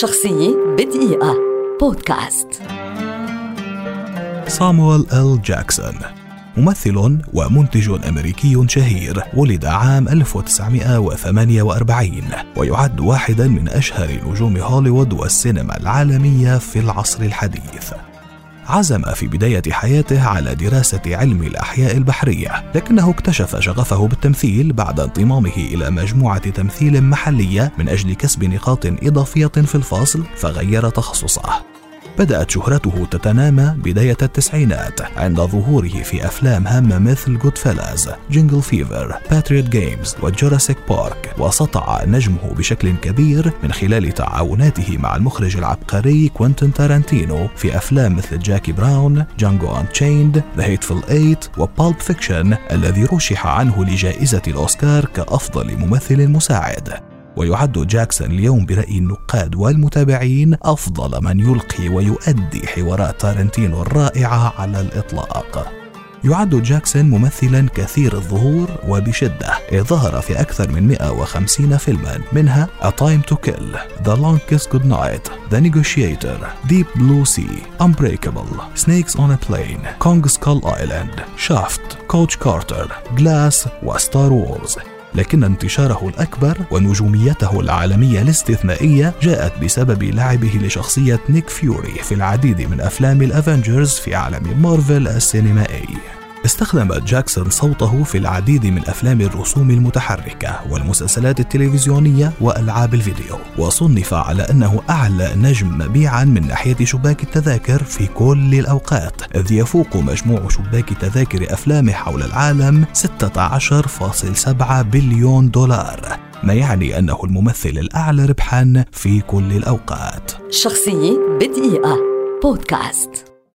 شخصية بدقيقة. بودكاست. صامويل إل جاكسون ممثل ومنتج أمريكي شهير ولد عام 1948 ويعد واحدا من أشهر نجوم هوليوود والسينما العالمية في العصر الحديث. عزم في بداية حياته على دراسة علم الأحياء البحرية، لكنه اكتشف شغفه بالتمثيل بعد انضمامه إلى مجموعة تمثيل محلية من أجل كسب نقاط إضافية في الفصل، فغير تخصصه. بدأت شهرته تتنامى بداية التسعينات عند ظهوره في أفلام هامة مثل Goodfellas، Jungle Fever، Patriot Games و Jurassic Park وسطع نجمه بشكل كبير من خلال تعاوناته مع المخرج العبقري كوينتين تارانتينو في أفلام مثل Jackie Brown، Django Unchained، The Hateful Eight و Pulp Fiction الذي رشح عنه لجائزة الأوسكار كأفضل ممثل مساعد. ويعد جاكسون اليوم برأي النقاد والمتابعين أفضل من يلقي ويؤدي حوارات تارنتينو الرائعة على الإطلاق. يعد جاكسون ممثلا كثير الظهور وبشدة إذ ظهر في أكثر من 150 فيلما منها A Time to Kill, The Long Kiss Goodnight, The Negotiator, Deep Blue Sea, Unbreakable, Snakes on a Plane, Kong Skull Island, Shaft, Coach Carter, Glass و Star Wars لكن انتشاره الأكبر ونجوميته العالمية الاستثنائية جاءت بسبب لعبه لشخصية نيك فيوري في العديد من أفلام ال Avengers في عالم مارفل السينمائي. استخدم جاكسون صوته في العديد من أفلام الرسوم المتحركة والمسلسلات التلفزيونية وألعاب الفيديو وصنف على أنه أعلى نجم مبيعا من ناحية شباك التذاكر في كل الأوقات إذ يفوق مجموع شباك تذاكر افلامه حول العالم 16.7 بليون دولار ما يعني أنه الممثل الأعلى ربحا في كل الأوقات. شخصية بدقيقة. بودكاست.